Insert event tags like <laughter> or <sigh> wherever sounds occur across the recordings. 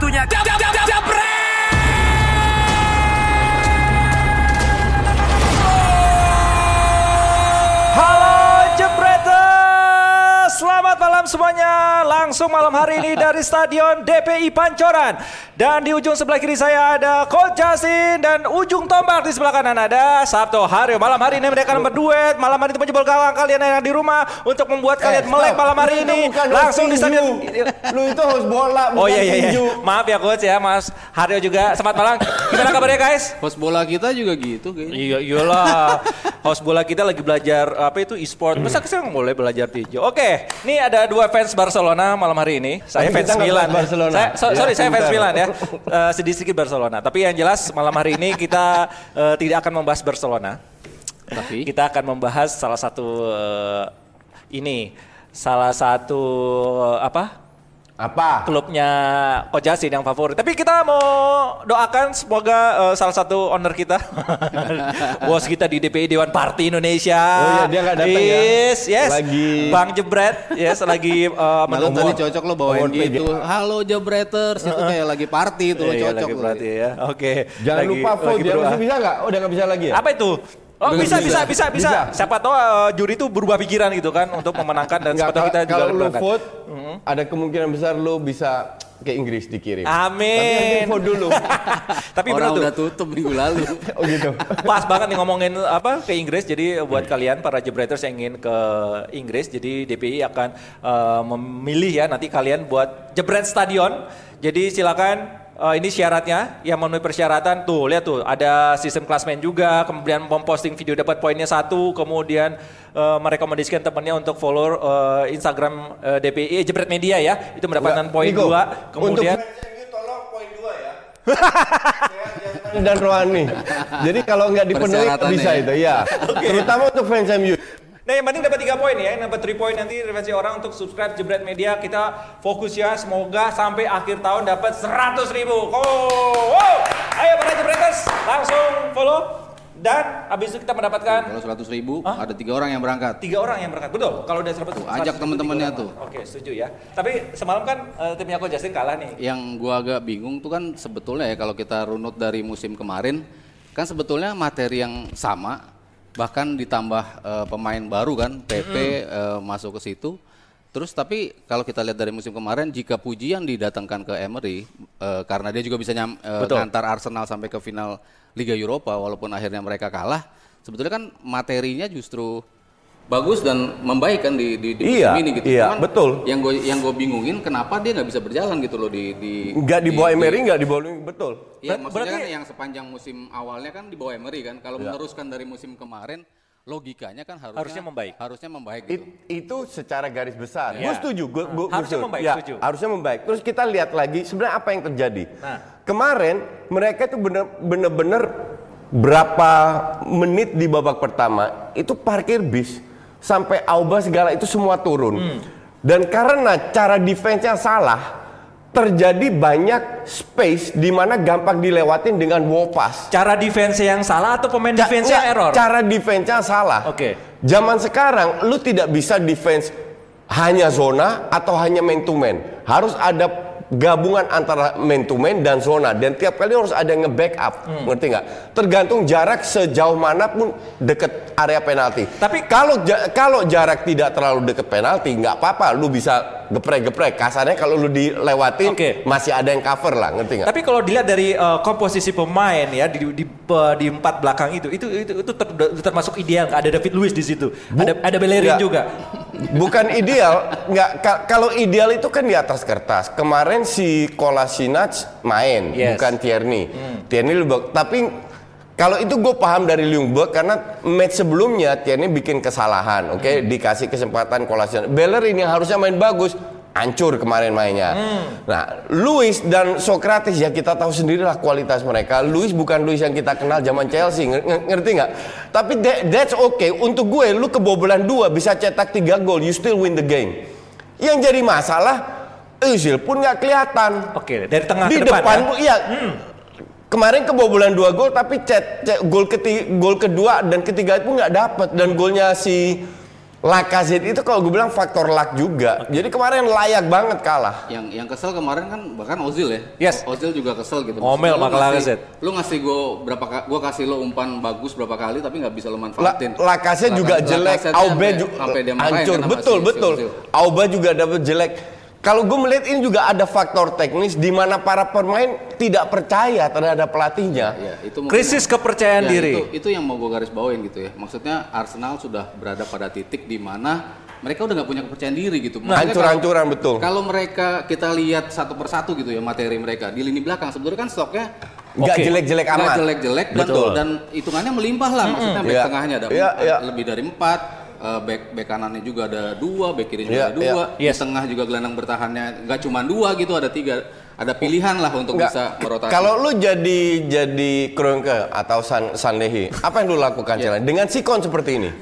waktunya. Dab, dab, dab. Malam semuanya. Langsung malam hari ini dari Stadion DPI Pancoran. Dan di ujung sebelah kiri saya ada Coach Justin dan ujung tombak di sebelah kanan ada Sabto Haryo. Malam hari ini mereka akan berduet. Malam hari itu menjebol gawang kalian yang di rumah untuk membuat kalian melek malam hari ini. Langsung di stadion. Lu itu host bola, bukan Oh iya iya iya. Maaf ya coach ya Mas Haryo juga. Selamat malam. Gimana kabarnya guys? Host bola kita juga gitu kayaknya. Iya iyalah. Host bola kita lagi belajar apa itu e-sport. Masa <clears throat> kita nggak boleh belajar tinju? Oke, ini ada dua fans Barcelona malam hari ini. Saya Tapi fans Milan. bahas Barcelona. Saya, so- Ya, sorry, saya fans. Milan ya. Eh, sedikit-sedikit Barcelona. Tapi yang jelas malam hari ini kita eh, tidak akan membahas Barcelona. Tapi Kita akan membahas salah satu eh, ini salah satu eh, apa? Apa? klubnya Coach Jasin yang favorit. Tapi kita mau doakan semoga eh, salah satu owner kita, <laughs> bos kita di DPI Dewan Parti Indonesia. Oh iya, dia nggak datang ya? Yes, yes. Lagi- Bang Jebret, yes, lagi uh, menunggu. tadi cocok lo bawain gitu. Halo Jabreters, itu kayak lagi party itu lo Iya, cocok. lagi lo. berarti ya. Oke. Jangan Lagi- lupa vote, lagi dia berdoa. masih bisa nggak? Oh, udah nggak bisa lagi ya? Apa itu? Oh bisa, bisa, bisa. bisa, bisa. Siapa tahu eh, juri itu berubah pikiran gitu kan untuk memenangkan dan tahu kita juga kalau lu berangkat. vote, ada kemungkinan besar lu bisa ke Inggris dikirim. Amin. Tapi vote dulu. <laughs> Tapi benar Orang tuh. udah tutup minggu lalu. <laughs> oh gitu. Pas banget nih ngomongin apa ke Inggris. Jadi buat kalian para jebreters yang ingin ke Inggris, jadi DPI akan eh, memilih ya nanti kalian buat jebret stadion. Jadi silakan eh, ini syaratnya yang memenuhi persyaratan tuh lihat tuh ada sistem klasmen juga kemudian memposting video dapat poinnya satu kemudian eh, merekomendasikan temannya untuk follow eh, Instagram eh, DPI jebret media ya itu mendapatkan poin dua kemudian dan Rohani. Jadi kalau nggak dipenuhi bisa ya. itu, ya. Terutama untuk fans MU. Nah yang penting dapat 3 poin ya, yang dapat 3 poin nanti referensi orang untuk subscribe Jebret Media kita fokus ya semoga sampai akhir tahun dapat 100 ribu. Oh, wow. ayo para Jebreters langsung follow dan habis itu kita mendapatkan Kalau 100 ribu, Hah? ada tiga orang yang berangkat. tiga orang yang berangkat betul. Kalau udah 100 Tuh, ajak temen-temennya tuh. Oke setuju ya. Tapi semalam kan eh, timnya Coach Justin kalah nih. Yang gua agak bingung tuh kan sebetulnya ya kalau kita runut dari musim kemarin, kan sebetulnya materi yang sama, bahkan ditambah eh, pemain baru kan, PP eh, masuk ke situ. Terus tapi kalau kita lihat dari musim kemarin, jika Puji yang didatangkan ke Emery, eh, karena dia juga bisa nyam, Betul. ngantar Arsenal sampai ke final Liga Eropa, walaupun akhirnya mereka kalah, sebetulnya kan materinya justru bagus dan membaik kan di, di, di Iya, musim ini gitu. iya, betul. Yang gue yang gue bingungin kenapa dia nggak bisa berjalan gitu loh di di Nggak di bawah Emery, nggak di bawah betul. Iya, Ber- maksudnya berarti- kan yang sepanjang musim awalnya kan di bawah Emery kan. Kalau meneruskan dari musim kemarin, logikanya kan harusnya Harusnya membaik. Harusnya membaik gitu. It- itu secara garis besar. Iya. Gue setuju. Gue, Harusnya setuju. membaik, Ya, setuju. Harusnya membaik. Terus kita lihat lagi sebenarnya apa yang terjadi. Nah. Kemarin mereka itu bener- bener-bener berapa menit di babak pertama itu parkir bis sampai Auba segala itu semua turun. Hmm. Dan karena cara defense-nya salah, terjadi banyak space di mana gampang dilewatin dengan wall pass. Cara defense yang salah atau pemain Ca- defense yang error? Cara defense-nya salah. Oke. Zaman sekarang lu tidak bisa defense hanya zona atau hanya man to man. Harus ada gabungan antara man to man dan zona dan tiap kali harus ada yang nge-backup. Hmm. Ngerti nggak? Tergantung jarak sejauh mana pun deket area penalti. Tapi- kalau ja- kalau jarak tidak terlalu deket penalti nggak apa-apa, lu bisa geprek-geprek. Kasarnya kalau lu dilewatin Oke. masih ada yang cover lah, ngerti nggak? Tapi kalau dilihat dari eh, komposisi pemain ya di, di pe- di empat belakang itu itu itu, itu ter- termasuk ideal. Ada David Luiz di situ. ada ada Bellerin juga. Bukan ideal, nggak. ka- kalau ideal itu kan di atas kertas. Kemarin si Kolasinac main, Yes. bukan Tierney. Tierney lebih Tapi kalau itu gue paham dari Ljungberg karena match sebelumnya Tierney bikin kesalahan, oke, dikasih kesempatan Kolasinac. Bellerin yang harusnya main bagus, hancur kemarin mainnya. Nah, Luis dan Socrates ya kita tahu sendirilah kualitas mereka. Luis bukan Luis yang kita kenal zaman Chelsea, nger- ngerti nggak? Tapi that- that's okay. Untuk gue, lu kebobolan dua bisa cetak tiga gol, you still win the game. Yang jadi masalah, Özil pun nggak kelihatan. Oke, dari tengah Di ke depan. depan, ya? iya. Kemarin kebobolan dua gol, tapi cet, cet- gol ketiga, gol kedua dan ketiga itu nggak dapet dan golnya si Lacazette itu kalau gue bilang faktor luck juga. Jadi kemarin layak banget kalah. Yang yang kesel kemarin kan bahkan Ozil ya. Yes. Ozil juga kesel gitu. Lu sama Lacazette. Lu ngasih gue berapa gua kasih lo umpan bagus berapa kali tapi nggak bisa lo La, manfaatin. Lacazette juga Lacazette jelek, Aube juga hancur. kan Betul, si- si betul. Auba juga dapat jelek. Kalau gue melihat ini juga ada faktor teknis di mana para pemain tidak percaya terhadap pelatihnya. Ya, itu Krisis kepercayaan Ya, diri. Itu, itu yang mau gue garis bawain gitu ya. Maksudnya Arsenal sudah berada pada titik di mana mereka udah nggak punya kepercayaan diri gitu. Maksudnya Hancur-hancuran, betul. Kalau mereka kita lihat satu persatu gitu ya materi mereka di lini belakang sebetulnya kan stoknya Nggak Oke. jelek-jelek nggak amat. jelek-jelek dan, Betul. dan hitungannya melimpah lah. Maksudnya back Iya. tengahnya ada empat, iya. lebih dari empat. Eh, back, back kanannya juga ada dua, back kiri juga Iya, ada dua, iya. di tengah juga gelandang bertahannya nggak cuma dua gitu, ada tiga, ada pilihan lah untuk Nggak, bisa merotasi. Kalau lu jadi jadi Kroenke atau San, Sanlehi, apa yang lu lakukan Iya. Cela? Dengan sikon seperti ini? <laughs>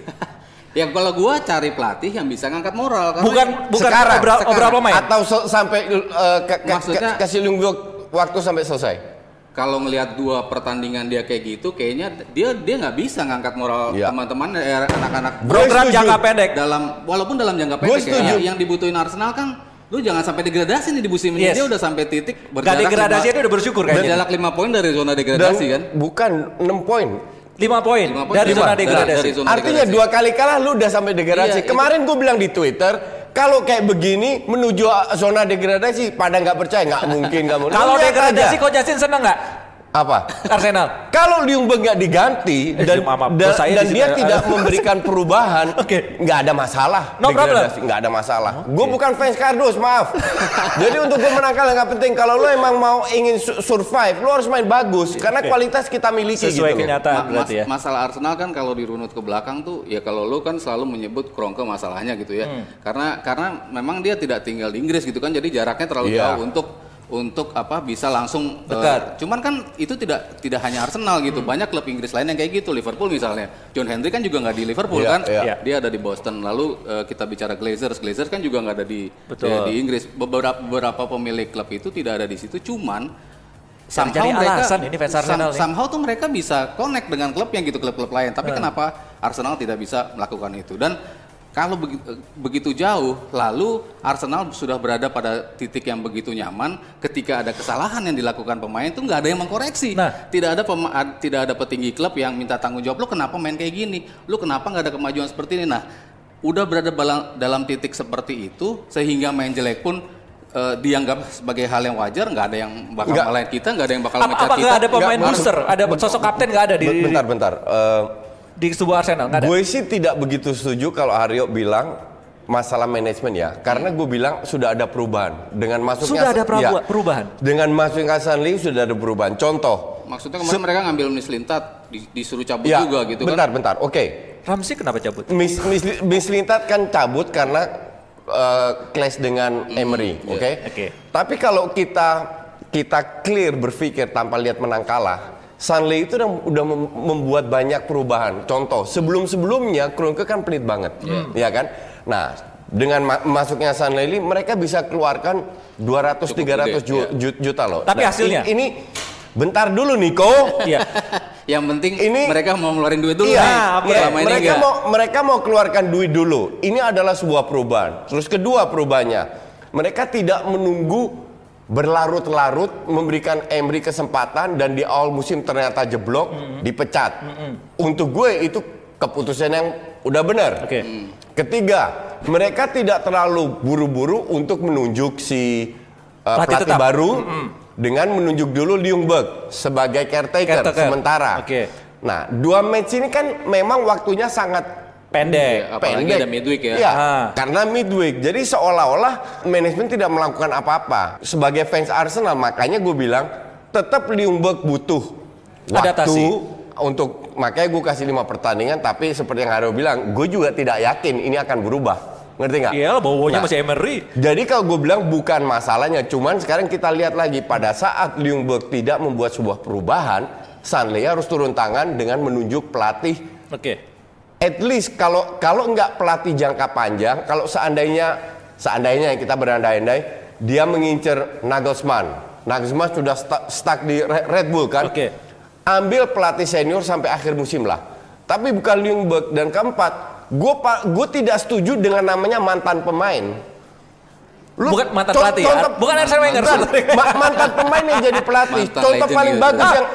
Ya kalau gua cari pelatih yang bisa ngangkat moral karena Bukan bukan Sekarang, obral, sekarang. obral pemain. Atau se- sampai uh, ke, ke- Maksudnya- ke- kasih nunggu waktu sampai selesai? Kalau ngelihat dua pertandingan dia kayak gitu kayaknya dia dia nggak bisa ngangkat moral Iya. teman-teman eh, anak-anak Program jangka pendek. dalam walaupun dalam jangka pendek ya, yang dibutuhin Arsenal kan lu jangan sampai degradasi nih di musim ini Yes. dia udah sampai titik Gak degradasi lima- itu udah bersyukur kayaknya. berjarak 5 poin dari zona Dan degradasi kan bukan 6 poin. 5 poin Lima poin dari dari- zona degradasi. dari zona Artinya degradasi. dua kali kalah lu udah sampai degradasi. Iya, Kemarin gue bilang di Twitter, kalau kayak begini menuju zona degradasi pada nggak percaya nggak mungkin mungkin. Kalau degradasi kok Justin seneng nggak? Apa? Arsenal. Kalau Liungberg nggak diganti Eh, dan, maaf, dan, saya dia tidak memberikan <laughs> perubahan, Oke. nggak ada masalah. No nggak ada masalah. Gue bukan fans kardus, maaf. <laughs> Jadi untuk gue menangkal nggak penting. Kalau lo emang mau ingin su- survive, lo harus main bagus karena kualitas kita miliki Sesuai gitu. kenyataan Ma- mas- berarti ya. masalah Arsenal kan kalau dirunut ke belakang tuh ya kalau lu kan selalu menyebut Kroenke masalahnya gitu ya. Hmm. Karena karena memang dia tidak tinggal di Inggris gitu kan jadi jaraknya terlalu Iya. jauh untuk untuk apa bisa langsung Dekat. cuman kan itu tidak tidak hanya Arsenal gitu. Hmm. Banyak klub Inggris lain yang kayak gitu. Liverpool misalnya. John Henry kan juga nggak di Liverpool Iya, kan. iya. Dia ada di Boston. Lalu eh, kita bicara Glazers. Glazers kan juga nggak ada di Betul. di, di Inggris. Beberapa beberapa pemilik klub itu tidak ada di situ cuman Cari-cari alasan ini fans Arsenal nih. somehow tuh mereka bisa connect dengan klub yang gitu klub-klub lain. Tapi kenapa Arsenal tidak bisa melakukan itu? Dan kalau begi- begitu jauh, lalu Arsenal sudah berada pada titik yang begitu nyaman ketika ada kesalahan yang dilakukan pemain itu nggak ada yang mengkoreksi. Nah. tidak ada pema- tidak ada petinggi klub yang minta tanggung jawab. Lu kenapa main kayak gini? Lu kenapa nggak ada kemajuan seperti ini? Nah, udah berada dalam titik seperti itu sehingga main jelek pun eh, dianggap sebagai hal yang wajar, nggak ada yang bakal Nggak. kita, nggak ada yang bakal Apa, apa kita. nggak ada pemain booster? Ada sosok kapten nggak ada di Bentar, bentar. Eh, di sebuah Arsenal? Nggak ada. Gue sih tidak begitu setuju kalau Haryo bilang masalah manajemen ya, karena gue bilang sudah ada perubahan dengan masuknya Sudah ada peruba- ya, perubahan? Dengan masuknya Sanli sudah ada perubahan. Contoh, Maksudnya kemarin mereka ngambil Mislintat di- disuruh cabut ya, juga gitu bentar, kan. bentar, oke. Ramsey kenapa cabut? Mis, mis, Mislintat kan cabut karena eh, clash dengan Emery, oke? Oke. Tapi kalau kita kita clear berpikir tanpa lihat menang kalah, Sanley itu udah, udah mem- membuat banyak perubahan. Contoh, sebelum-sebelumnya Kroenke kan pelit banget, ya kan? Nah, dengan ma- masuknya Sanley, mereka bisa keluarkan 200-300 gede, ju- ju- juta loh. Tapi Nah, hasilnya? Ini, ini bentar dulu Niko. Iya. <laughs> Yang penting Ini- mereka mau ngeluarin duit dulu Iya, nih. iya. Ini mereka enggak. mau mereka mau keluarkan duit dulu. Ini adalah sebuah perubahan. Terus kedua perubahannya, mereka tidak menunggu berlarut-larut memberikan Emery kesempatan dan di awal musim ternyata jeblok, dipecat. Untuk gue itu keputusan yang udah benar. Oke. Ketiga, mereka tidak terlalu buru-buru untuk menunjuk si uh, Pelatih pelatih, tetap. baru dengan menunjuk dulu Liungberg sebagai caretaker, Caretaker. sementara. Oke. Nah, dua match ini kan memang waktunya sangat Pendek. Apalagi pendek. ada midweek ya. Iya, Ah. karena midweek. Jadi seolah-olah manajemen tidak melakukan apa-apa. Sebagai fans Arsenal, makanya gue bilang tetap Liungberg butuh waktu Adaptasi. untuk makanya gue kasih lima pertandingan. Tapi seperti yang Hario bilang, gue juga tidak yakin ini akan berubah. Ngerti nggak? Iya bawanya Nah, masih Emery. Jadi kalau gue bilang bukan masalahnya, cuman sekarang kita lihat lagi pada saat Liungberg tidak membuat sebuah perubahan, Sanley harus turun tangan dengan menunjuk pelatih Oke. At least kalau kalau nggak pelatih jangka panjang, kalau seandainya seandainya kita berandai-andai dia mengincar Nagelsmann, Nagelsmann sudah stuck di Re- Red Bull kan, Oke. ambil pelatih senior sampai akhir musim lah. Tapi bukan Ljungberg dan keempat gue gue tidak setuju dengan namanya mantan pemain. Lu- Bukan mantan pelatih ya? Bukan Arsene Wenger, Bukan. sebenarnya. Ma- mantan pemain yang jadi pelatih. Mantan Contoh paling bagus Ah, yang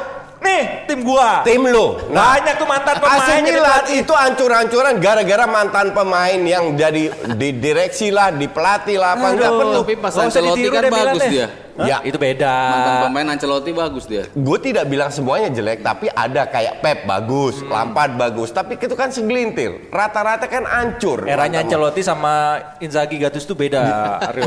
nih tim gua. tim lu. Banyak tuh mantan pemain AC Milan itu ancur-ancuran gara-gara mantan pemain yang jadi di direksi lah, di pelatih lah apa enggak perlu. Tapi pas Ancelotti kan bagus deh. dia. Hah? Ya. Itu beda. Mantan pemain Ancelotti bagus dia. Gue tidak bilang semuanya jelek, tapi ada kayak Pep bagus, Hmm. Lampard bagus, tapi itu kan segelintir. Rata-rata kan hancur. Eranya Ancelotti sama Inzaghi Gattuso tuh beda.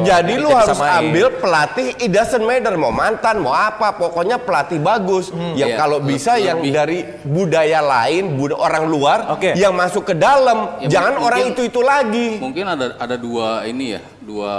Jadi lu harus disamain. ambil pelatih it doesn't matter mau mantan mau apa pokoknya pelatih bagus yang Iya, kalau bisa yang lebih. dari budaya lain bud orang luar Oke. yang masuk ke dalam Ya, jangan mungkin- orang itu itu lagi Mungkin ada ada dua ini ya, dua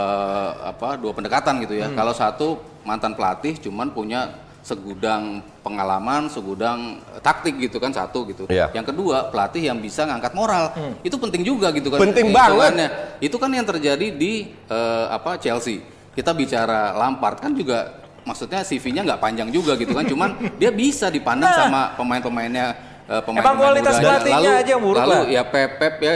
apa? Dua pendekatan gitu Hmm. ya. Kalau satu mantan pelatih cuman punya segudang pengalaman, segudang eh, taktik gitu kan satu gitu. Iya. Yang kedua, pelatih yang bisa ngangkat moral. Itu penting juga gitu kan. Penting hitungannya. Itu kan yang terjadi di eh, apa Chelsea. Kita bicara Lampard kan juga maksudnya CV-nya nggak panjang juga gitu kan. Cuman dia bisa dipandang Nah. sama pemain-pemainnya eh, pemain Emang kualitas pelatihnya lalu, aja yang buruk lalu lah. ya Pep Pep ya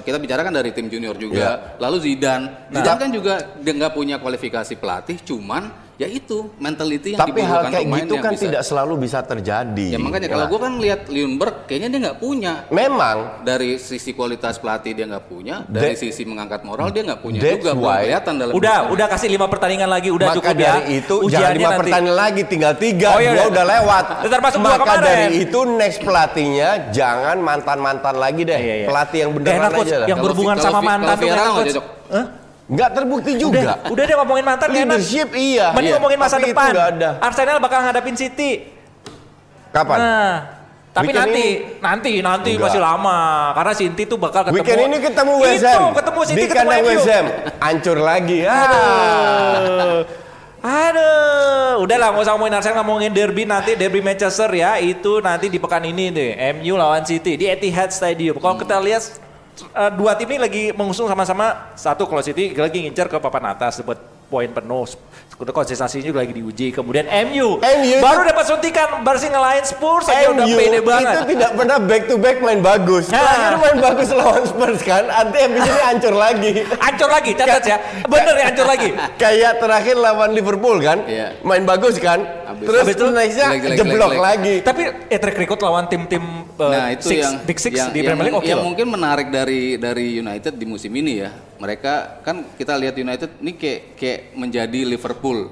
kita bicara kan dari tim junior juga. Lalu Zidane, Nah. Zidane kan juga dia nggak punya kualifikasi pelatih, cuman ya itu mentality yang tapi hal dibutuhkan kayak gitu kan bisa. tidak selalu bisa terjadi Ya makanya kalau Nah, gue kan lihat Liunberg kayaknya dia nggak punya memang dari sisi kualitas pelatih dia nggak punya, dari That- sisi mengangkat moral dia nggak punya juga. Why- kelihatan dalam Udah, bisnisnya. udah kasih lima pertandingan lagi, udah maka cukup dari ya. itu jangan Ujiannya lima nanti. pertandingan lagi tinggal tiga Oh, iya, dua iya. udah lewat Termasuk maka kemarin. dari itu next pelatihnya jangan mantan mantan lagi deh Iya, iya. pelatih yang Gak beneran enak, aja lah Yang Kalau berhubungan sama kalau mantan kalau tuh cocok. Nggak terbukti Udah, juga udah deh ngomongin mantan gak enak. leadership iya Mending Iya. ngomongin masa Tapi depan. ada. Arsenal bakal ngadapin City. kapan Nah, tapi Weekend nanti, ini? nanti, nanti Enggak. masih lama. Karena City tuh bakal ketemu. Weekend ini ketemu West Itu, ketemu City, di ketemu. West Ham. Hancur lagi. Ah. Aduh. Aduh, udah lah nggak usah ngomongin Arsenal ngomongin derby nanti derby Manchester ya itu nanti di pekan ini deh MU lawan City di Etihad Stadium. Kalau kita lihat eh, dua tim ini lagi mengusung sama-sama. Satu kalau City lagi ngincar ke papan atas buat poin penuh. Konsistensinya juga lagi diuji. Kemudian MU, MU baru dapat suntikan baru ngelain Spurs aja udah pede itu banget. tidak pernah back to back main bagus. Nah. Terakhir main bagus lawan Spurs kan, nanti habis ini hancur lagi. Hancur lagi, catat ya. Bener ya hancur lagi. Kayak terakhir lawan Liverpool kan, Iya. main bagus kan, Habis- terus Habis itu jelek, jeblok lagi. Tapi eh, track record lawan tim-tim eh, Nah itu six, yang big six yang, di yang, Premier League oke yang loh. mungkin menarik dari dari United di musim ini ya. Mereka kan kita lihat United ini kayak kayak menjadi Liverpool.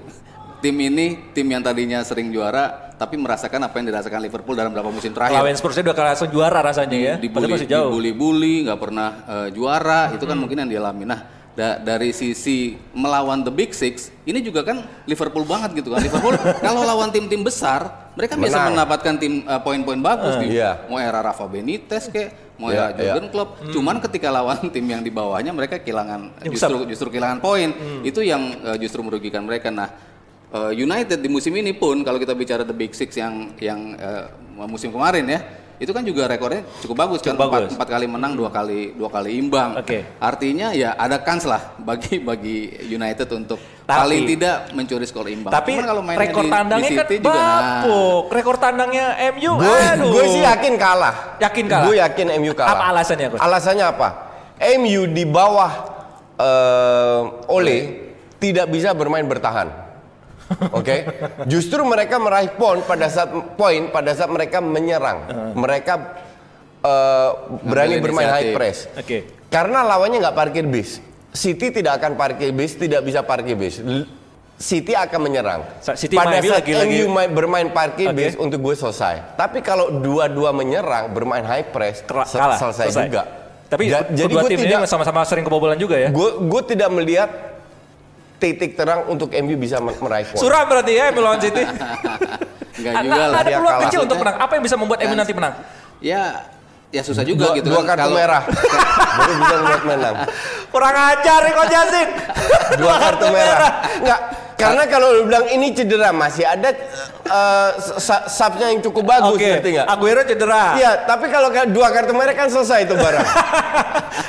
Tim ini tim yang tadinya sering juara tapi merasakan apa yang dirasakan Liverpool dalam beberapa musim terakhir. Lawan Spurs udah langsung juara rasanya ya. Padahal dibully, masih jauh. dibully-bully, nggak pernah eh, juara, itu kan mungkin yang dialami. Nah, da- dari sisi melawan the Big Six, ini juga kan Liverpool banget gitu kan. Liverpool <laughs> kalau lawan tim-tim besar, mereka biasa Menang. mendapatkan tim eh, poin-poin bagus di iya. mau era Rafa Benitez kayak mau Iya, era Jurgen Klopp. Cuman ketika lawan <laughs> tim yang di bawahnya mereka kehilangan justru justru kehilangan poin. Itu yang eh, justru merugikan mereka. Nah, United di musim ini pun kalau kita bicara the Big Six yang yang eh, musim kemarin ya, itu kan juga rekornya cukup bagus kan Cukup empat, bagus. empat kali menang dua kali dua kali imbang. Oke. Artinya ya ada kans lah bagi bagi United untuk Tapi- paling tidak mencuri skor imbang. Tapi Cuman kalau mainnya rekor di- tandangnya di kan juga, nah, bapuk. Rekor tandangnya MU Gue aduh. gue sih yakin kalah. Yakin kalah? Gue yakin MU kalah. Apa alasannya, Coach? Alasannya apa? MU di bawah eh, Ole tidak bisa bermain bertahan. Oke, justru mereka meraih poin pada saat poin pada saat mereka menyerang. Mereka eh, berani bermain high press. Oke. Karena lawannya nggak parkir bis. City tidak akan parkir bis, tidak bisa parkir bis. City akan menyerang. City Pada saat lagi-lagi- MU main- bermain parkir Oke. bis untuk gue selesai. Tapi kalau dua-dua menyerang bermain high press Kera- se- kalah, selesai, selesai. juga. Tapi Ja- jadi gue tidak sama-sama sering kebobolan juga ya. gue gue tidak melihat titik terang untuk MU bisa mer- meraih poin. Suram berarti ya MU lawan City. Enggak Ada, juga lah. ada dia peluang kalah. kecil untuk menang. Apa yang bisa membuat MU Kan- nanti menang? Ya ya susah juga dua, gitu dua kan. kartu Kalau- merah <laughs> baru bisa melihat menang. Kurang ajar nih Coach Yasin. Dua kartu merah. Enggak, karena kalau lu bilang ini cedera masih ada eh, sa- subnya yang cukup bagus, Oke, ngerti nggak? Aguero cedera. Iya, tapi kalau ka- dua kartu merah kan selesai itu barang. <laughs>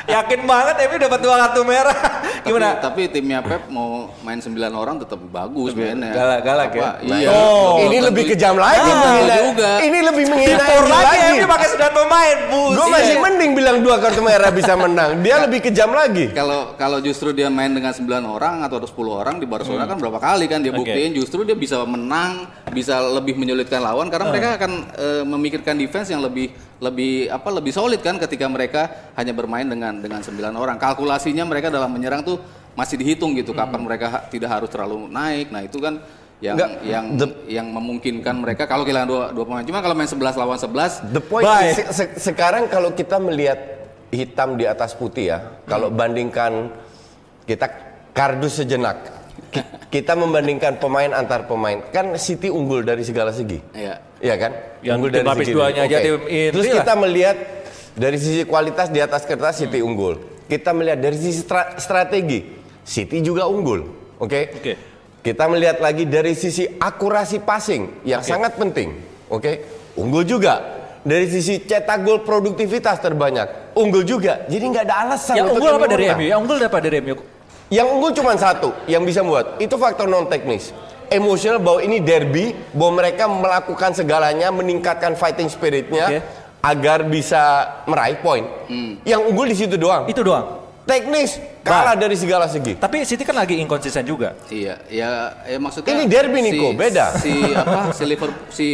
Yakin banget MU dapat dua kartu merah. <laughs> Gimana? Tapi, tapi timnya Pep mau main 9 orang tetap bagus mainnya. galak- galak ya? Apa? Nah, Iya. Oh. ini Tentu- lebih kejam lagi Ah, menghina- juga. Ini lebih menghina lagi, lagi. MU pakai sembilan pemain, bus. Gue masih mending bilang dua kartu merah bisa menang. Dia lebih kejam lagi. Kalau kalau justru dia main dengan 9 orang atau 10 orang di Barcelona kan berapa kali kan dia buktiin justru dia bisa menang, bisa lebih menyulitkan lawan karena mereka akan eh, memikirkan defense yang lebih lebih apa lebih solid kan ketika mereka hanya bermain dengan dengan 9 orang. Kalkulasinya mereka dalam menyerang tuh masih dihitung gitu kapan mereka ha- tidak harus terlalu naik. Nah, itu kan yang Nggak, yang the- yang memungkinkan mereka kalau kehilangan dua dua pemain. Cuma kalau main 11 lawan 11 The point Bye. se- se- sekarang kalau kita melihat hitam di atas putih ya, kalau bandingkan kita kardus sejenak, kita membandingkan pemain antar pemain, kan City unggul dari segala segi. ya Iya kan? Yang unggul tim lapis duanya aja tim Terus lah. kita melihat dari sisi kualitas di atas kertas City unggul. Kita melihat dari sisi stra- strategi City juga unggul. Oke? Oke. Kita melihat lagi dari sisi akurasi passing yang sangat penting. Oke? Unggul juga. Dari sisi cetak gol produktivitas terbanyak, unggul juga. Jadi nggak ada alasan Yang untuk unggul apa dari. MU? Yang unggul apa dari MU? Yang unggul cuma satu yang bisa buat itu faktor non teknis. Emosional bahwa ini derby, bahwa mereka melakukan segalanya, meningkatkan fighting spiritnya Oke. agar bisa meraih poin. Yang unggul di situ doang. Itu doang. Teknis kalah dari segala segi. Tapi City kan lagi inkonsisten juga. Iya, ya, ya maksudnya Ini derby, Niko, beda. Si apa si Liverpool si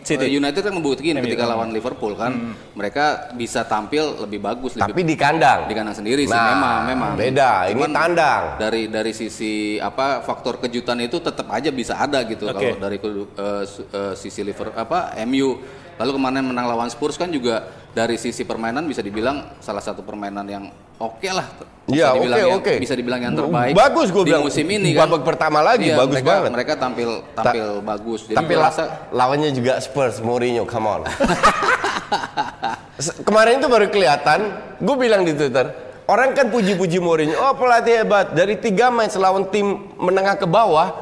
City. eh, United kan membuktikan ketika lawan Liverpool kan mereka bisa tampil lebih bagus Tapi lebih di kandang. di kandang sendiri sih Nah, memang memang. beda. Ini Cuman tandang. Dari dari sisi apa faktor kejutan itu tetap aja bisa ada gitu Oke. kalau dari su- eh, sisi Liverpool apa MU. Lalu kemarin menang lawan Spurs kan juga dari sisi permainan bisa dibilang salah satu permainan yang oke lah. Bisa Iya, dibilang oke, yang- oke. Bisa dibilang yang terbaik. Bagus di bilang. musim ini kan. Babak pertama lagi, Iya, bagus mereka, banget. Mereka tampil tampil bagus. Jadi Tapi rasa lawannya juga Spurs, Mourinho, come on. <laughs> Kemarin itu baru kelihatan, gue bilang di Twitter, orang kan puji-puji Mourinho, oh pelatih hebat, dari tiga match lawan tim menengah ke bawah,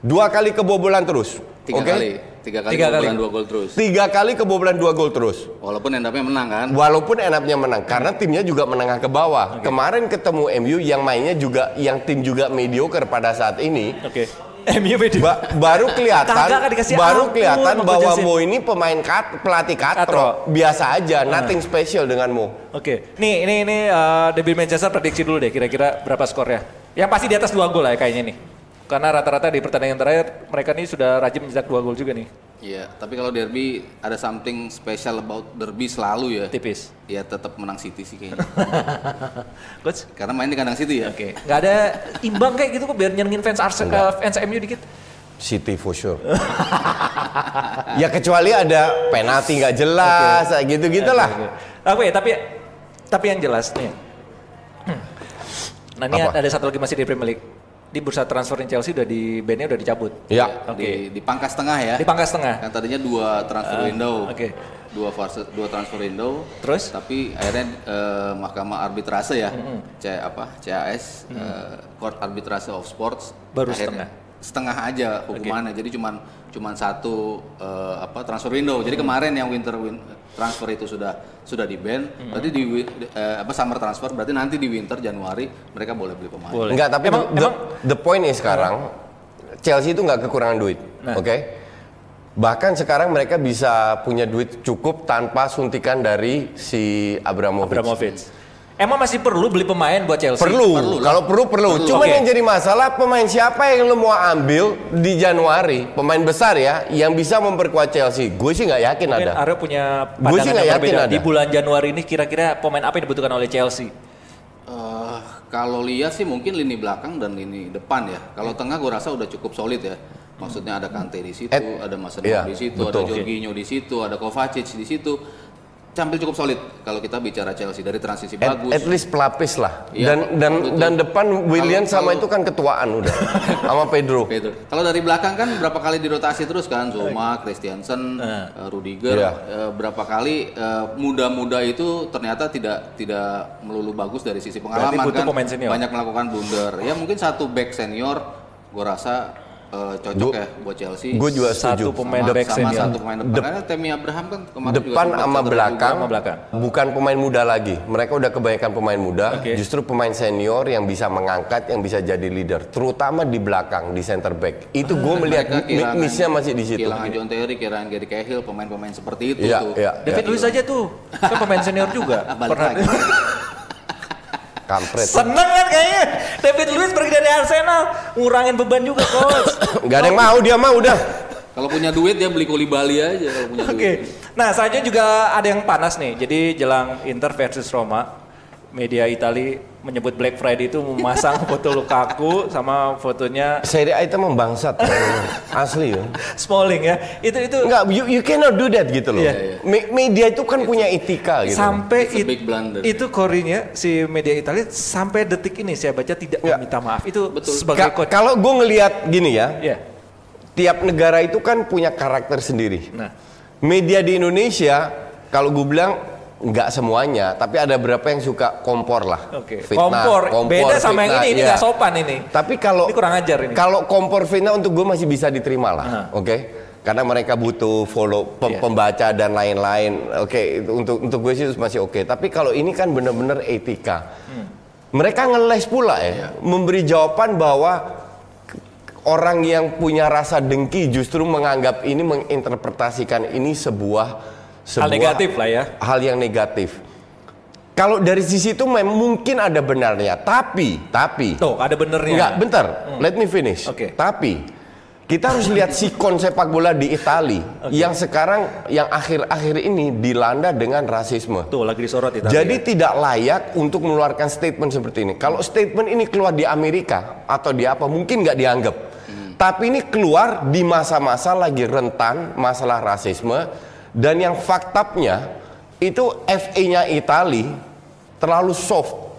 dua kali kebobolan terus. tiga Oke? kali, tiga kali Tiga kebobolan kali. dua gol terus. Tiga kali kebobolan dua gol terus. Walaupun endapnya menang kan. Walaupun enaknya menang, karena timnya juga menengah ke bawah. Kemarin ketemu MU yang mainnya juga, yang tim juga mediocre pada saat ini. Oke. MU beda. Ba- baru <laughs> kelihatan Kagak baru kelihatan bahwa Mo ini pemain kat, pelatih katro. Katro. biasa aja nothing special dengan Mo Oke. Nih, ini ini uh, Manchester prediksi dulu deh kira-kira berapa skornya. Yang pasti di atas dua gol lah ya kayaknya nih. Karena rata-rata di pertandingan terakhir mereka nih sudah rajin mencetak dua gol juga nih. Iya, tapi kalau derby ada something special about derby selalu ya. Tipis. Ya tetap menang City sih kayaknya. <laughs> Coach? Karena main di kandang City ya. Oke. Nggak ada imbang kayak gitu kok biar nyenengin fans Arsenal, fans MU dikit. City for sure <laughs> ya kecuali ada penalti nggak jelas gitu gitulah Oke, tapi tapi yang jelas nih. <clears throat> Nah ini Apa? ada satu lagi masih di Premier League. Di bursa transfer Chelsea udah di bandnya udah dicabut. ya Oke. Di, di pangkas tengah ya. Di pangkas tengah. Kan tadinya dua transfer Ah, window. oke. Dua fase, dua transfer window. Terus? Tapi akhirnya eh, Mahkamah Arbitrase ya, C apa CAS, eh, Court Arbitrase of Sports Baru akhirnya setengah. setengah aja hukumannya. Jadi cuman cuman satu eh, apa transfer window. Jadi kemarin yang winter win, transfer itu sudah sudah di ban. Berarti di eh, apa summer transfer berarti nanti di winter Januari mereka boleh beli pemain. Boleh. Enggak, tapi Emang- the, emang- the point is sekarang Chelsea itu nggak kekurangan duit, Nah. oke? Bahkan sekarang mereka bisa punya duit cukup tanpa suntikan dari si Abramovich. Abramovich. Emang masih perlu beli pemain buat Chelsea? Perlu, Perlu kalau perlu perlu. Perlu. Cuman Oke. yang jadi masalah pemain siapa yang lo mau ambil di Januari, pemain besar ya, yang bisa memperkuat Chelsea. Gue sih nggak yakin Mungkin ada. Aryo punya Gua sih pandangan nggak yang yakin berbeda. ada. Di bulan Januari ini kira-kira pemain apa yang dibutuhkan oleh Chelsea? Eh, kalau lihat sih mungkin lini belakang dan lini depan ya. Kalau tengah gue rasa udah cukup solid ya. Maksudnya ada Kante di situ, Eh, ada Mason iya, di situ, betul. ada Jorginho di situ, ada Kovacic di situ. Tampil cukup solid kalau kita bicara Chelsea dari transisi At, bagus. at least pelapis lah. Iya, dan dan betul. dan depan William Kalau- sama kalau- itu kan ketuaan udah. <laughs> sama Pedro. Gitu. Kalau dari belakang kan berapa kali dirotasi terus kan Zuma, Christiansen, Eh. eh, Rudiger, Iya. eh, berapa kali eh, muda-muda itu ternyata tidak tidak melulu bagus dari sisi pengalaman Berarti butuh kan. pemain senior. Banyak melakukan blunder. Ya mungkin satu back senior, gue rasa eh, cocok Gua- ya buat Chelsea. Gue juga setuju. Satu pemain sama, back sama senior. satu pemain depan. Karena Tammy Abraham kan kemarin juga depan sempat sama belakang, belakang. bukan pemain muda lagi. Mereka udah kebanyakan pemain muda, Oke. justru pemain senior yang bisa mengangkat, yang bisa jadi leader, terutama di belakang di center back. Itu gue juga. melihat miss-nya masih di situ. Kehilangan John Terry, kehilangan Gary Cahill, pemain-pemain seperti itu Iya, tuh. iya. David Luiz aja tuh, kan pemain senior juga. <laughs> Balik Pernah lagi. <laughs> Kampret. seneng kan kayaknya. David Luiz pergi dari Arsenal, ngurangin beban juga coach. <coughs> Gak ada yang mau, dia mau udah. Kalau punya duit dia beli kuli Bali aja kalau punya Oke. duit. Nah, selanjutnya juga ada yang panas nih. Jadi jelang Inter versus Roma, media Itali menyebut Black Friday itu memasang <laughs> foto Lukaku sama fotonya Serie A itu membangsat. Asli ya. Smalling ya. Itu itu Enggak, you, you cannot do that gitu loh. Iya, iya. Me- media itu kan punya etika gitu. sampai it- big blunder. itu korinya si media Italia sampai detik ini saya baca tidak Ya. meminta maaf. Itu Betul. sebagai Ka- kalau gue ngelihat gini ya, Ya. tiap negara itu kan punya karakter sendiri. Nah, Media di Indonesia, kalau gue bilang nggak semuanya, tapi ada beberapa yang suka kompor lah. oke. Fitnah, Kompor. Beda sama yang ini, ini iya. nggak sopan ini. Tapi kalau Ini kurang ajar ini. Kalau kompor fitnah untuk gue masih bisa diterima lah, Aha. oke? Karena mereka butuh follow pem- Iya. pembaca dan lain-lain, oke? itu untuk untuk gue sih masih oke. Tapi kalau ini kan bener-bener etika. Hmm. Mereka ngeles pula ya, memberi jawaban bahwa orang yang punya rasa dengki justru menganggap ini menginterpretasikan ini sebuah sebuah negatif lah ya. hal yang negatif. Kalau dari sisi itu memang mungkin ada benarnya, tapi tapi Tuh, ada benernya. Enggak, bentar. Let me finish. Oke. Tapi kita harus lihat sikon sepak bola di Itali yang sekarang yang akhir-akhir ini dilanda dengan rasisme. Tuh, lagi disorot Italia. Jadi tidak layak untuk mengeluarkan statement seperti ini. Kalau statement ini keluar di Amerika atau di apa mungkin nggak dianggap. Tapi ini keluar di masa-masa lagi rentan masalah rasisme dan yang faktanya itu FA-nya Itali terlalu soft.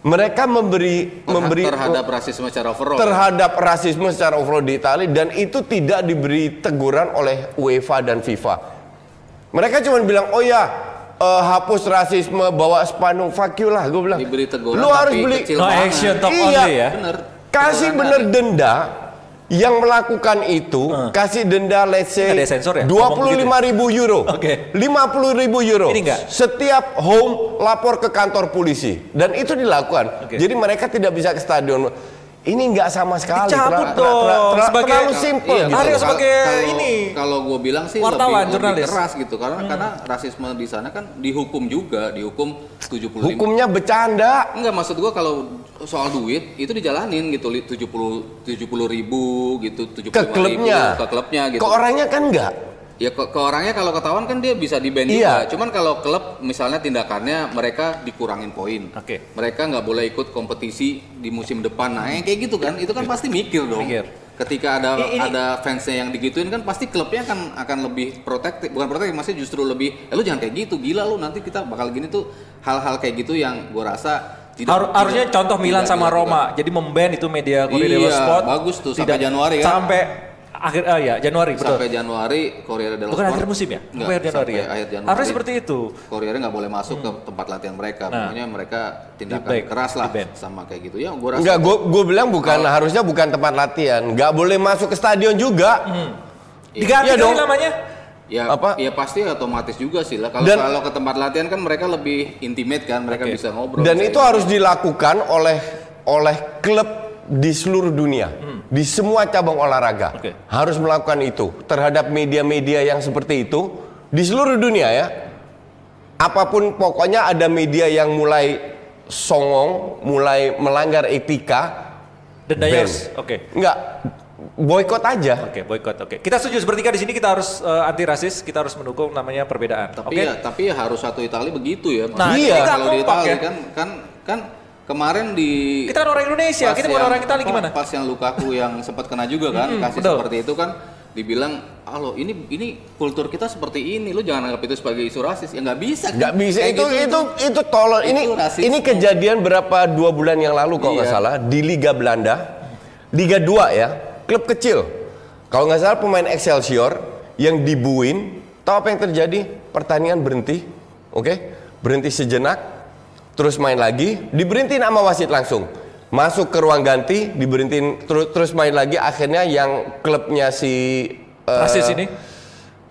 Mereka memberi memberi terhadap rasisme secara overall. ya. terhadap rasisme secara overall di Italia dan itu tidak diberi teguran oleh UEFA dan FIFA. Mereka cuma bilang, oh ya eh, hapus rasisme, bawa spanduk, fuck you lah, gue bilang. Diberi teguran Lu harus tapi beli, kecil No banget. action, talk Iya. only ya. Bener. kasih bener denda yang melakukan itu kasih denda let's say ya? dua puluh lima ribu euro, lima puluh ribu euro. Ini? Setiap home lapor ke kantor polisi dan itu dilakukan. Oke. Jadi mereka tidak bisa ke stadion. Ini nggak sama sekali. Dicabut Terla- dong. terla- terla- Sebagai- terlalu simple. Iya, gitu. Harus betul. sebagai Kalau- ini, Kalau gue bilang sih wartawan, lebih, lebih jurnalis. keras gitu karena karena rasisme di sana kan dihukum juga, dihukum 75 Hukumnya bercanda. Enggak maksud gua kalau soal duit itu dijalanin gitu li- 70 70 ribu gitu 75 Ke klubnya. ribu, ke klubnya gitu. Ke orangnya kan enggak. Ya ke, ke orangnya kalau ketahuan kan dia bisa di ban Iya. juga. Cuman kalau klub misalnya tindakannya mereka dikurangin poin. Oke. Mereka nggak boleh ikut kompetisi di musim depan. Nah, yang kayak gitu kan, itu kan pasti mikir dong. Mikir. Ketika ada ini- ada fansnya yang digituin kan pasti klubnya akan akan lebih protektif, bukan protektif, maksudnya justru lebih, eh, lu jangan kayak gitu, gila lu nanti kita bakal gini tuh hal-hal kayak gitu yang gua rasa tidak, Har- harusnya tidak- contoh Milan tidak sama dilakukan. Roma. Jadi memban itu media Corriere dello Iya, Sport. bagus tuh, sampai Januari kan? Sampai akhir ah ya Januari betul. Sampai Januari Corriere dello Bukan akhir musim ya? Enggak, akhir Januari sampai ya? akhir Januari. Harusnya seperti itu. Corriere nggak boleh masuk ke tempat latihan mereka. Nah. Pokoknya mereka tindakan keras lah sama kayak gitu. Ya, gua rasa Enggak, gue bilang bukan harusnya bukan tempat latihan. Enggak boleh masuk ke stadion juga. Diganti Iya kali dong. namanya. ya apa? ya pasti otomatis juga sih lah. Kalau Dan- kalau ke tempat latihan kan mereka lebih intimate kan, mereka Oke. bisa ngobrol. Dan itu harus dilakukan oleh oleh klub di seluruh dunia, di semua cabang olahraga. Oke. Harus melakukan itu terhadap media-media yang seperti itu di seluruh dunia ya. Apa pun pokoknya ada media yang mulai songong, mulai melanggar etika, harus. Oke. Enggak boykot aja. Oke, boykot. Oke. Kita setuju bertiga di sini kita harus anti rasis, kita harus mendukung namanya perbedaan. Tapi Oke. ya, tapi ya harus satu Itali begitu ya. Nah, nggak kalau di Itali ya. kan kan kan kemarin di Kita kan orang Indonesia, kita bukan orang Itali apa, gimana? Pas yang Lukaku yang sempat kena juga kan, Hmm, kasih betul. seperti itu kan dibilang, "Halo, ini ini kultur kita seperti ini, lu jangan anggap itu sebagai isu rasis." Ya nggak bisa. kan? Nggak bisa itu gitu itu itu tolol. itu Ini rasisme. ini kejadian berapa dua bulan yang lalu kalau nggak Iya. salah di Liga Belanda, Liga 2 ya, klub kecil. Kalau nggak salah pemain Excelsior yang dibuin, tahu apa yang terjadi? Pertandingan berhenti, oke? Berhenti sejenak, terus main lagi, diberhentiin sama wasit langsung. masuk ke ruang ganti, diberhentiin terus terus main lagi. Akhirnya yang klubnya si Rasis ini?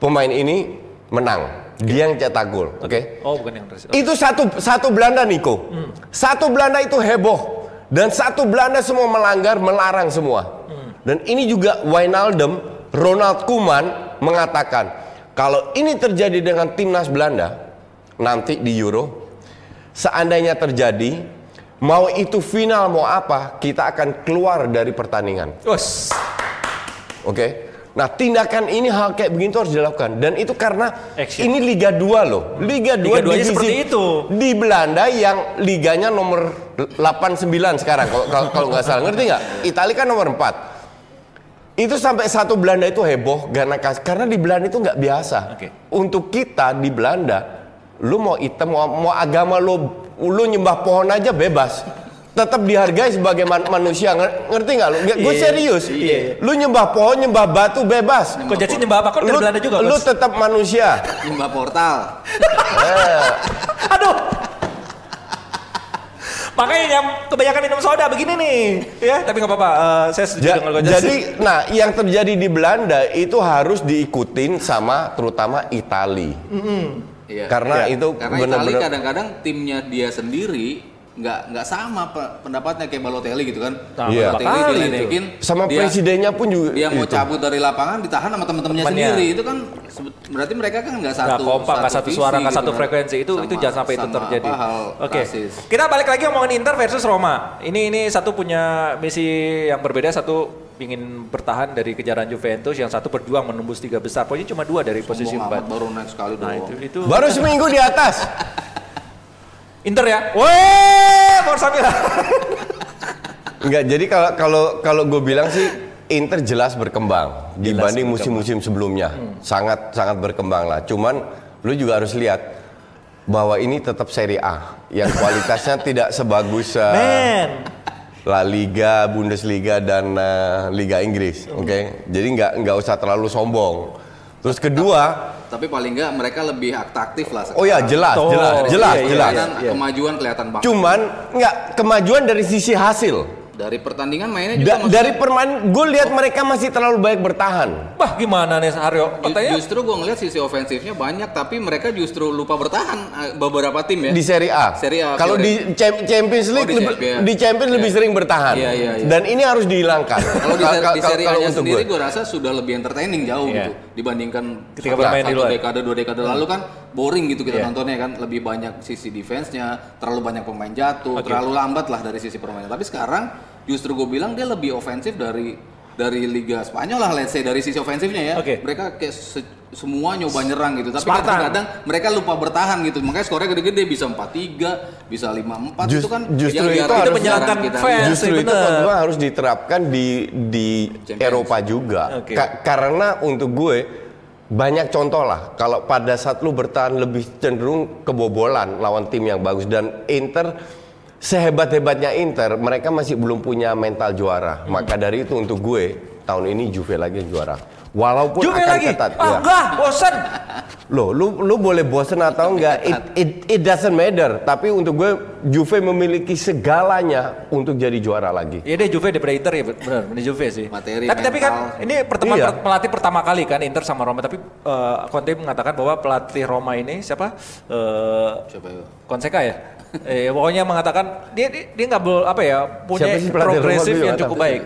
pemain ini menang. Dia yang cetak gol, oke? Oh, bukan yang rasis. Itu satu satu Belanda Niko. Satu Belanda itu heboh dan satu Belanda semua melanggar, melarang semua. Dan ini juga Wijnaldum, Ronald Koeman mengatakan kalau ini terjadi dengan timnas Belanda nanti di Euro, seandainya terjadi mau itu final mau apa, kita akan keluar dari pertandingan. Oke. Nah, tindakan ini hal kayak begitu harus dilakukan dan itu karena Action. ini Liga 2 loh. Liga 2 Liga 2-nya divisi seperti itu. Di Belanda yang liganya nomor 89 sekarang kalau kalau, nggak salah. Ngerti nggak? Italia kan nomor 4. Itu sampai satu Belanda itu heboh karena karena di Belanda itu nggak biasa. Oke. Untuk kita di Belanda, lu mau hitam mau, mau agama lu lu nyembah pohon aja bebas. Tetap dihargai sebagai man- manusia. Nger- Ngerti nggak lu? Gue Iya. serius. Iya. Lu nyembah pohon, nyembah batu bebas. Kok jadi nyembah apa? Kok dari Belanda juga, lu tetap manusia. Nyembah portal. <laughs> Aduh. Makanya yang kebanyakan minum soda begini nih, ya. Tapi nggak apa-apa. eh, saya setuju Ja- dengan jadi, nah yang terjadi di Belanda itu harus diikutin sama terutama Itali. Iya. Karena Iya. itu Karena Itali benar-benar kadang-kadang timnya dia sendiri nggak nggak sama pe- pendapatnya kayak Balotelli gitu kan. Iya. Balotelli diledekin, sama dia, presidennya pun juga dia mau itu. cabut dari lapangan ditahan sama teman-temannya Temannya. sendiri. Itu kan berarti mereka kan nggak nggak satu kompak, nggak satu visi suara, nggak gitu satu kan. frekuensi itu itu Sama- jangan sampai itu terjadi. Oke, rasis. kita balik lagi ngomongin Inter versus Roma. Ini ini satu punya misi yang berbeda, satu ingin bertahan dari kejaran Juventus, yang satu berjuang menembus tiga besar. Pokoknya cuma dua dari posisi Sombong empat. amat, baru naik sekali Nah itu itu Baru seminggu di atas. <laughs> Inter ya. Weh, Forza Milan. <laughs> Enggak, jadi kalau kalau kalau gue bilang sih Inter jelas berkembang dibanding musim-musim sebelumnya. Sangat sangat berkembang lah. Cuman lu juga harus lihat bahwa ini tetap Serie A yang kualitasnya <laughs> tidak sebagus uh. La Liga, Bundesliga dan uh, Liga Inggris. Oke. Jadi nggak nggak usah terlalu sombong. Terus kedua, Tapi paling nggak mereka lebih aktif lah. oh ya jelas, Oh, jelas, iya, jelas, iya, jelas. Iya. kemajuan kelihatan banget. Cuman nggak kemajuan dari sisi hasil. Dari pertandingan mainnya juga Da- maksudnya- dari permain, gue lihat mereka masih terlalu baik bertahan. Wah gimana nih Aryo? Ju- Katanya Justru gue ngeliat sisi ofensifnya banyak, tapi mereka justru lupa bertahan eh, beberapa tim ya. di Serie A. Serie A, Kalau Fiore. di Cham- Champions Oh, League di lebih- Champions. di Champions lebih Iya. sering bertahan. Iya, iya, iya. Dan ini harus dihilangkan. <laughs> Kalau di, di Serie untuk sendiri gue. rasa sudah lebih entertaining jauh Iya. gitu dibandingkan Ketika satu- bermain di luar. dekade dua dekade lalu kan boring gitu kita Iya. nontonnya kan lebih banyak sisi defense-nya, terlalu banyak pemain jatuh, Oke. terlalu lambat lah dari sisi permainan. Tapi sekarang justru gue bilang dia lebih ofensif dari dari Liga Spanyol lah, let's say dari sisi ofensifnya ya. Oke. Mereka kayak se- semua nyoba nyerang gitu, tapi kadang-kadang mereka lupa bertahan gitu. Makanya skornya gede-gede bisa 4-3, bisa 5-4 Just- itu kan justru yang itu harus- menyenangkan kita fans. Justru itu gue harus diterapkan di di Champions. Eropa juga. Oke. Ka- karena untuk gue banyak contoh lah kalau pada saat lu bertahan lebih cenderung kebobolan lawan tim yang bagus dan Inter sehebat-hebatnya Inter mereka masih belum punya mental juara. Hmm. Maka dari itu untuk gue tahun ini Juve lagi juara. Walaupun Juve akan lagi. ketat. Ah ya. enggak, bosan. Loh, lu lu boleh bosen atau enggak, it, it, it doesn't matter. Tapi untuk gue, Juve memiliki segalanya untuk jadi juara lagi. Ya deh Juve daripada Inter ya benar, ini Juve sih. Materi, tapi tapi kan ini pertemuan Iya. pelatih pertama kali kan Inter sama Roma tapi eh, Conte mengatakan bahwa pelatih Roma ini siapa? Eh Siapa ya? Fonseca ya. Eh pokoknya mengatakan dia dia dia nggak bel- apa ya punya progresif yang cukup baik.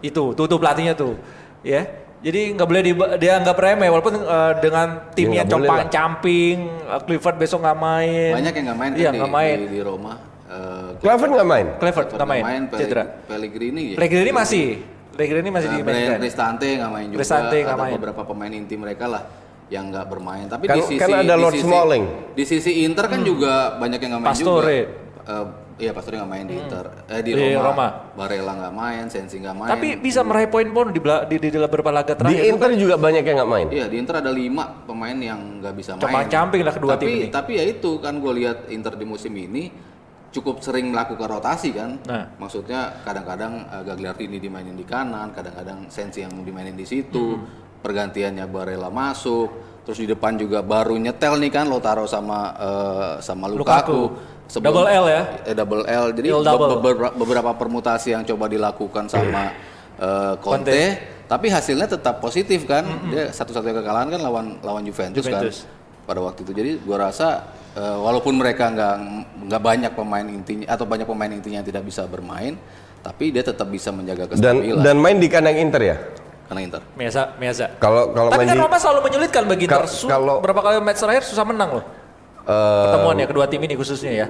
Itu tuh tuh pelatihnya tuh, ya. Jadi nggak boleh di, dia anggap remeh walaupun eh, dengan timnya boleh compang lah. camping, eh, Clifford besok nggak main. Banyak yang nggak main Iya kan di, nggak main. di, di Roma. Eh, Clever nggak main? Clifford nggak main, Pelleg- cedera. Pellegrini ya. Pellegrini masih, Pellegrini masih Nah, dimainkan. Cristante nggak main juga. Cristante nggak main. beberapa pemain inti mereka lah yang nggak bermain. Tapi Kan- di sisi kan ada di Lord sisi- Smalling. Di sisi Inter kan juga banyak yang nggak main Pastore. juga. Eh, iya Pastore nggak main di Inter. Eh di Di Roma. Roma. Barella nggak main, Sensi nggak main. Tapi bisa meraih poin-poin di, bela- di, di, di beberapa laga Di terakhir. Inter juga banyak yang nggak main. Iya di Inter ada lima pemain yang nggak bisa main. Compang-camping lah kedua tapi, tim ini. Tapi ya itu kan gue lihat Inter di musim ini cukup sering melakukan rotasi kan. Nah. Maksudnya kadang-kadang uh, Gagliardini dimainin di kanan, kadang-kadang Sensi yang dimainin di situ. Hmm. Pergantiannya Barella masuk. Terus di depan juga baru nyetel nih kan Lautaro sama eh, sama Lukaku. Lukaku. Double L ya? Eh, double L. Jadi L be- double. beberapa, beberapa permutasi yang coba dilakukan sama eh, Conte, tapi hasilnya tetap positif kan. Dia satu-satunya kekalahan kan lawan lawan Juventus, Juventus. kan pada waktu itu. Jadi gua rasa eh, walaupun mereka nggak nggak banyak pemain intinya atau banyak pemain intinya yang tidak bisa bermain, tapi dia tetap bisa menjaga Dan kestabilan dan main di kandang Inter ya. Karena Inter. Biasa, biasa. Kalau kalau Tapi kan Roma selalu menyulitkan bagi Inter. Kalau- berapa kali match terakhir susah menang loh. eh, Pertemuan ya kedua tim ini khususnya ya.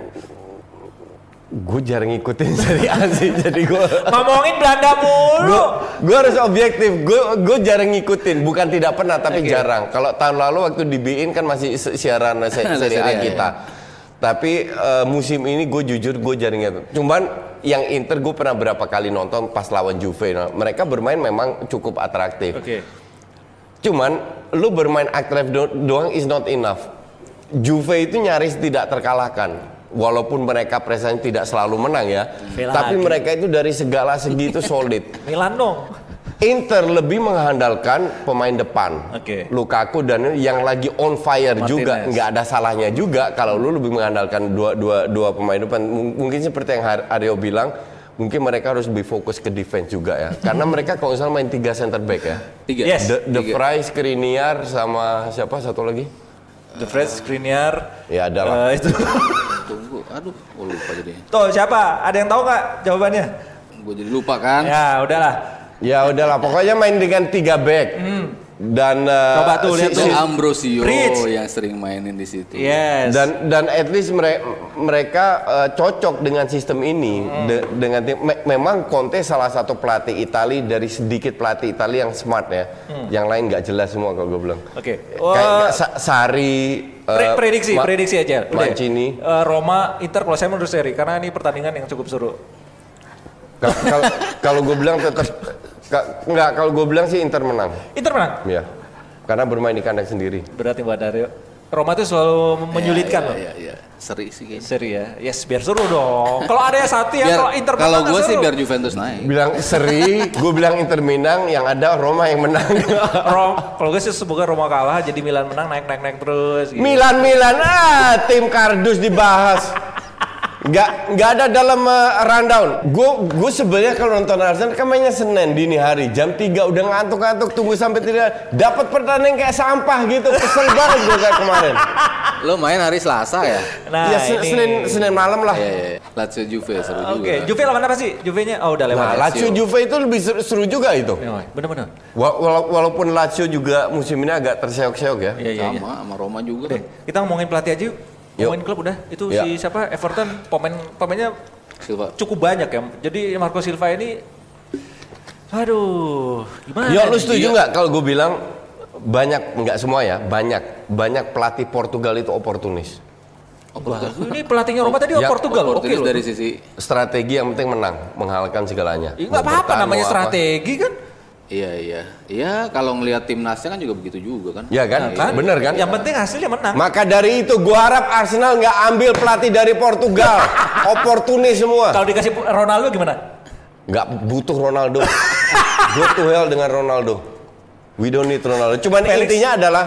gue jarang ngikutin <laughs> Serie A sih, jadi gue Ngomongin Belanda mulu. gue harus objektif. Gue gue jarang ngikutin, bukan tidak pernah tapi jarang. Kalau tahun lalu waktu di BIN kan masih si- siaran se- <laughs> Ada Serie A kita. Tapi eh, musim ini gue jujur gue jarang ngikutin. Cuman yang Inter gue pernah berapa kali nonton pas lawan Juve. Nah, mereka bermain memang cukup atraktif. Oke. Cuman lu bermain aktif do- doang is not enough. Juve itu nyaris tidak terkalahkan. Walaupun mereka prestasinya tidak selalu menang ya, Juve tapi lagi. mereka itu dari segala segi itu solid. <laughs> Milan dong. Inter lebih mengandalkan pemain depan, Oke. Lukaku dan yang lagi on fire Martinez. juga, nggak ada salahnya juga kalau lu lebih mengandalkan dua dua dua pemain depan. M- Mungkin seperti yang Aryo bilang, mungkin mereka harus lebih fokus ke defense juga ya, <laughs> karena mereka kalau salah main tiga center back ya. Tiga. Yes. De, De Tiga. Vrij, Skriniar sama siapa satu lagi? The Fred Skriniar. Ya ada lah. Eh, itu. Tunggu, aduh, oh lupa jadinya. Tuh siapa? Ada yang tahu nggak jawabannya? Gue jadi lupa kan. Ya udahlah. Ya udahlah, pokoknya main dengan tiga back. Dan eh, Hmm. Coba tuh, si- lihat tuh. si- Ambrosio Rich. yang sering mainin di situ. Yes. dan dan at least mere- mereka eh, cocok dengan sistem ini De- dengan tim me- memang Conte salah satu pelatih Itali dari sedikit pelatih Itali yang smart ya yang lain nggak jelas semua kalau gue bilang Oke. kayak Wah, kayak Sa- Sari pre- eh, prediksi, Ma- prediksi aja. Udah. Mancini Eh, Roma, Inter kalau saya menurut seri karena ini pertandingan yang cukup seru. Kal- kal- kalau gue bilang tetap ka- nggak kalau gue bilang sih Inter menang Inter menang. ya karena bermain di kandang sendiri Berarti Mbak Dario. Roma itu selalu menyulitkan loh. Iya, iya. Seri sih kayaknya. Seri ya. Yes, biar seru dong. Kalau ada yang satu ya, kalau Inter kalau menang gue sih biar Juventus naik. bilang seri gue bilang Inter menang yang ada Roma yang menang <laughs> Rom, kalau gue sih semoga Roma kalah jadi Milan menang naik naik naik terus. Gitu. Milan Milan ah tim kardus dibahas nggak nggak ada dalam uh, rundown gue gue sebenarnya kalau nonton Arsenal kan mainnya Senin dini hari jam 3 udah ngantuk-ngantuk tunggu sampai tidak dapat pertandingan kayak sampah gitu kesel banget gue kayak kemarin Lo main hari Selasa ya? Nah, ya ini. Senin Senin malam lah Iya, iya. iya. Lazio Juve seru juga. Oke, Juve lawan apa sih? Juve-nya oh udah lewat. nah? Lazio Juve itu lebih seru, seru juga itu Ya, bener-bener. Wa- wala- walaupun Lazio juga musim ini agak terseok-seok ya Iya, iya, iya. sama sama Roma juga. Deh, kita ngomongin pelatih aja yuk. Ngomongin klub udah. Itu Ya. si siapa? Everton pemain pemainnya Silva. cukup banyak ya. Jadi Marco Silva ini aduh, gimana? Yo, lu setuju nggak kalau gue bilang banyak nggak semua ya banyak banyak pelatih Portugal itu oportunis Oh, ini pelatihnya Roma tadi Ya, Portugal. Oke loh. dari sisi strategi yang penting menang menghalalkan segalanya Ya, nggak Mau apa-apa namanya apa. strategi kan? Iya iya. Iya kalau ngelihat timnasnya kan juga begitu juga kan. ya kan Kan? bener kan Yang penting hasilnya menang. maka dari itu gua harap Arsenal nggak ambil pelatih dari Portugal <laughs> oportunis semua Kalau dikasih Ronaldo gimana? nggak butuh Ronaldo go to hell dengan Ronaldo we don't need Ronaldo cuman Felix. intinya adalah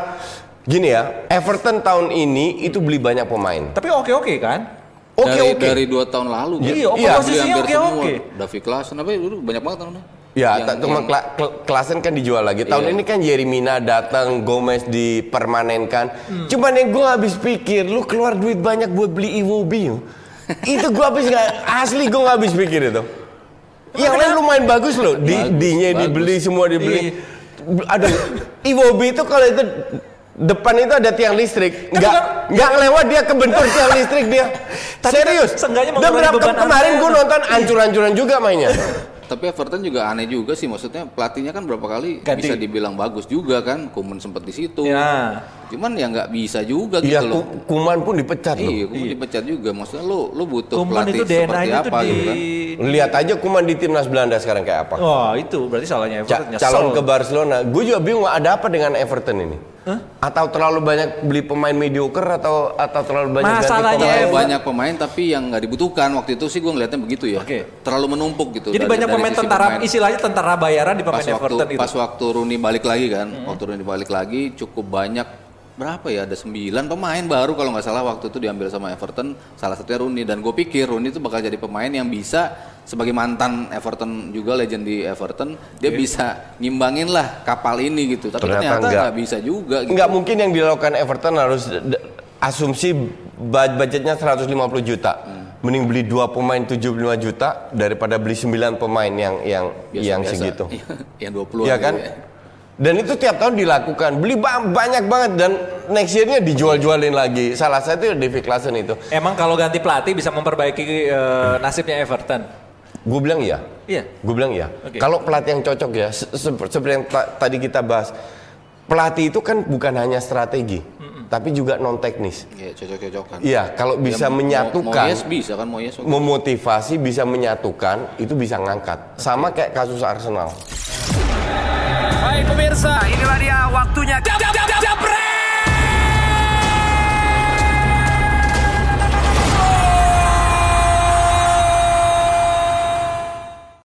gini ya Everton tahun ini itu beli banyak pemain Tapi oke-oke kan? oke dari, oke dari dua tahun lalu kan. Iya, Iya, posisinya oke-oke. semua. David Klaassen apa ya dulu banyak banget tahunnya. Ya, Yang- tak- cuma yang- Kla- kan dijual lagi. Tahun Iya. ini kan Yerimina datang, Gomez dipermanenkan. Hmm. Cuman yang gue habis pikir, lu keluar duit banyak buat beli Iwobi. itu gue habis nggak <laughs> asli gue nggak habis pikir itu. Yang lain lumayan bagus loh, di Bagus, dinya bagus. dibeli semua dibeli. Iya. Ada Iwobi itu kalau itu depan itu ada tiang listrik, Kan nggak nggak lewat dia kebentur tiang listrik dia. <laughs> Kan Serius. seenggaknya Dan kemarin gue nonton ancur-ancuran juga mainnya. <laughs> Tapi Everton juga aneh juga sih, maksudnya pelatihnya kan berapa kali Ganti. bisa dibilang bagus juga kan, Kuman sempat di situ. Ya. Cuman ya nggak bisa juga Iya, gitu loh. Ku- Kuman pun dipecat loh. Iya, Kuman dipecat juga. Maksudnya lu lu butuh Kuman pelatih itu DNA seperti itu apa di gitu kan. Lihat aja Kuman di timnas Belanda sekarang kayak apa. Wah, itu berarti salahnya Ca- Everton nyesel. calon ke Barcelona. Gue juga bingung ada apa dengan Everton ini. Atau terlalu banyak beli pemain mediocre atau atau terlalu banyak ganti Masalahnya pemain. Everton- banyak pemain tapi yang nggak dibutuhkan waktu itu sih gue ngeliatnya begitu ya. Oke. Terlalu menumpuk gitu. Jadi dari- banyak dari pemain tentara, pemain. istilahnya tentara bayaran di pemain pas waktu Everton itu. pas waktu Rooney balik lagi kan, waktu Rooney balik lagi cukup banyak berapa ya ada 9 pemain baru kalau nggak salah waktu itu diambil sama Everton salah satunya Rooney dan gue pikir Rooney itu bakal jadi pemain yang bisa sebagai mantan Everton juga legend di Everton dia bisa ngimbangin lah kapal ini gitu tapi Ternyata ternyata enggak. nggak bisa juga gitu. Nggak mungkin yang dilakukan Everton harus asumsi bud- budgetnya 150 juta. Mending beli dua pemain 75 juta daripada beli 9 pemain yang yang yang Biasa-biasa. segitu. <laughs> yang 20 Iya kan? Dan itu tiap tahun dilakukan. Beli ba- banyak banget dan next year-nya dijual-jualin lagi. Salah satu David Klassen itu. Emang kalau ganti pelatih bisa memperbaiki eh, nasibnya Everton. Gue bilang iya. Iya. Gue bilang iya. Oke. Kalau pelatih yang cocok ya, se- se- seperti yang ta- tadi kita bahas, pelatih itu kan bukan hanya strategi, tapi juga non teknis. Iya, cocok-cocokan. Iya, kalau bisa Ya, Mo- menyatukan, Moyes bisa kan Moyes. memotivasi, bisa menyatukan, itu bisa ngangkat. Sama kayak kasus Arsenal. Baik pemirsa, inilah dia waktunya. Jam, jam, jam, jam.